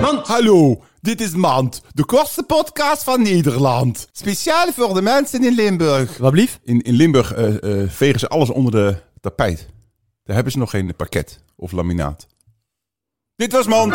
Mand. Hallo, dit is Mand, de kortste podcast van Nederland. Speciaal voor de mensen in Limburg. Wat lief In, in Limburg eh, eh, vegen ze alles onder de tapijt. Daar hebben ze nog geen pakket of laminaat. Dit was Mand.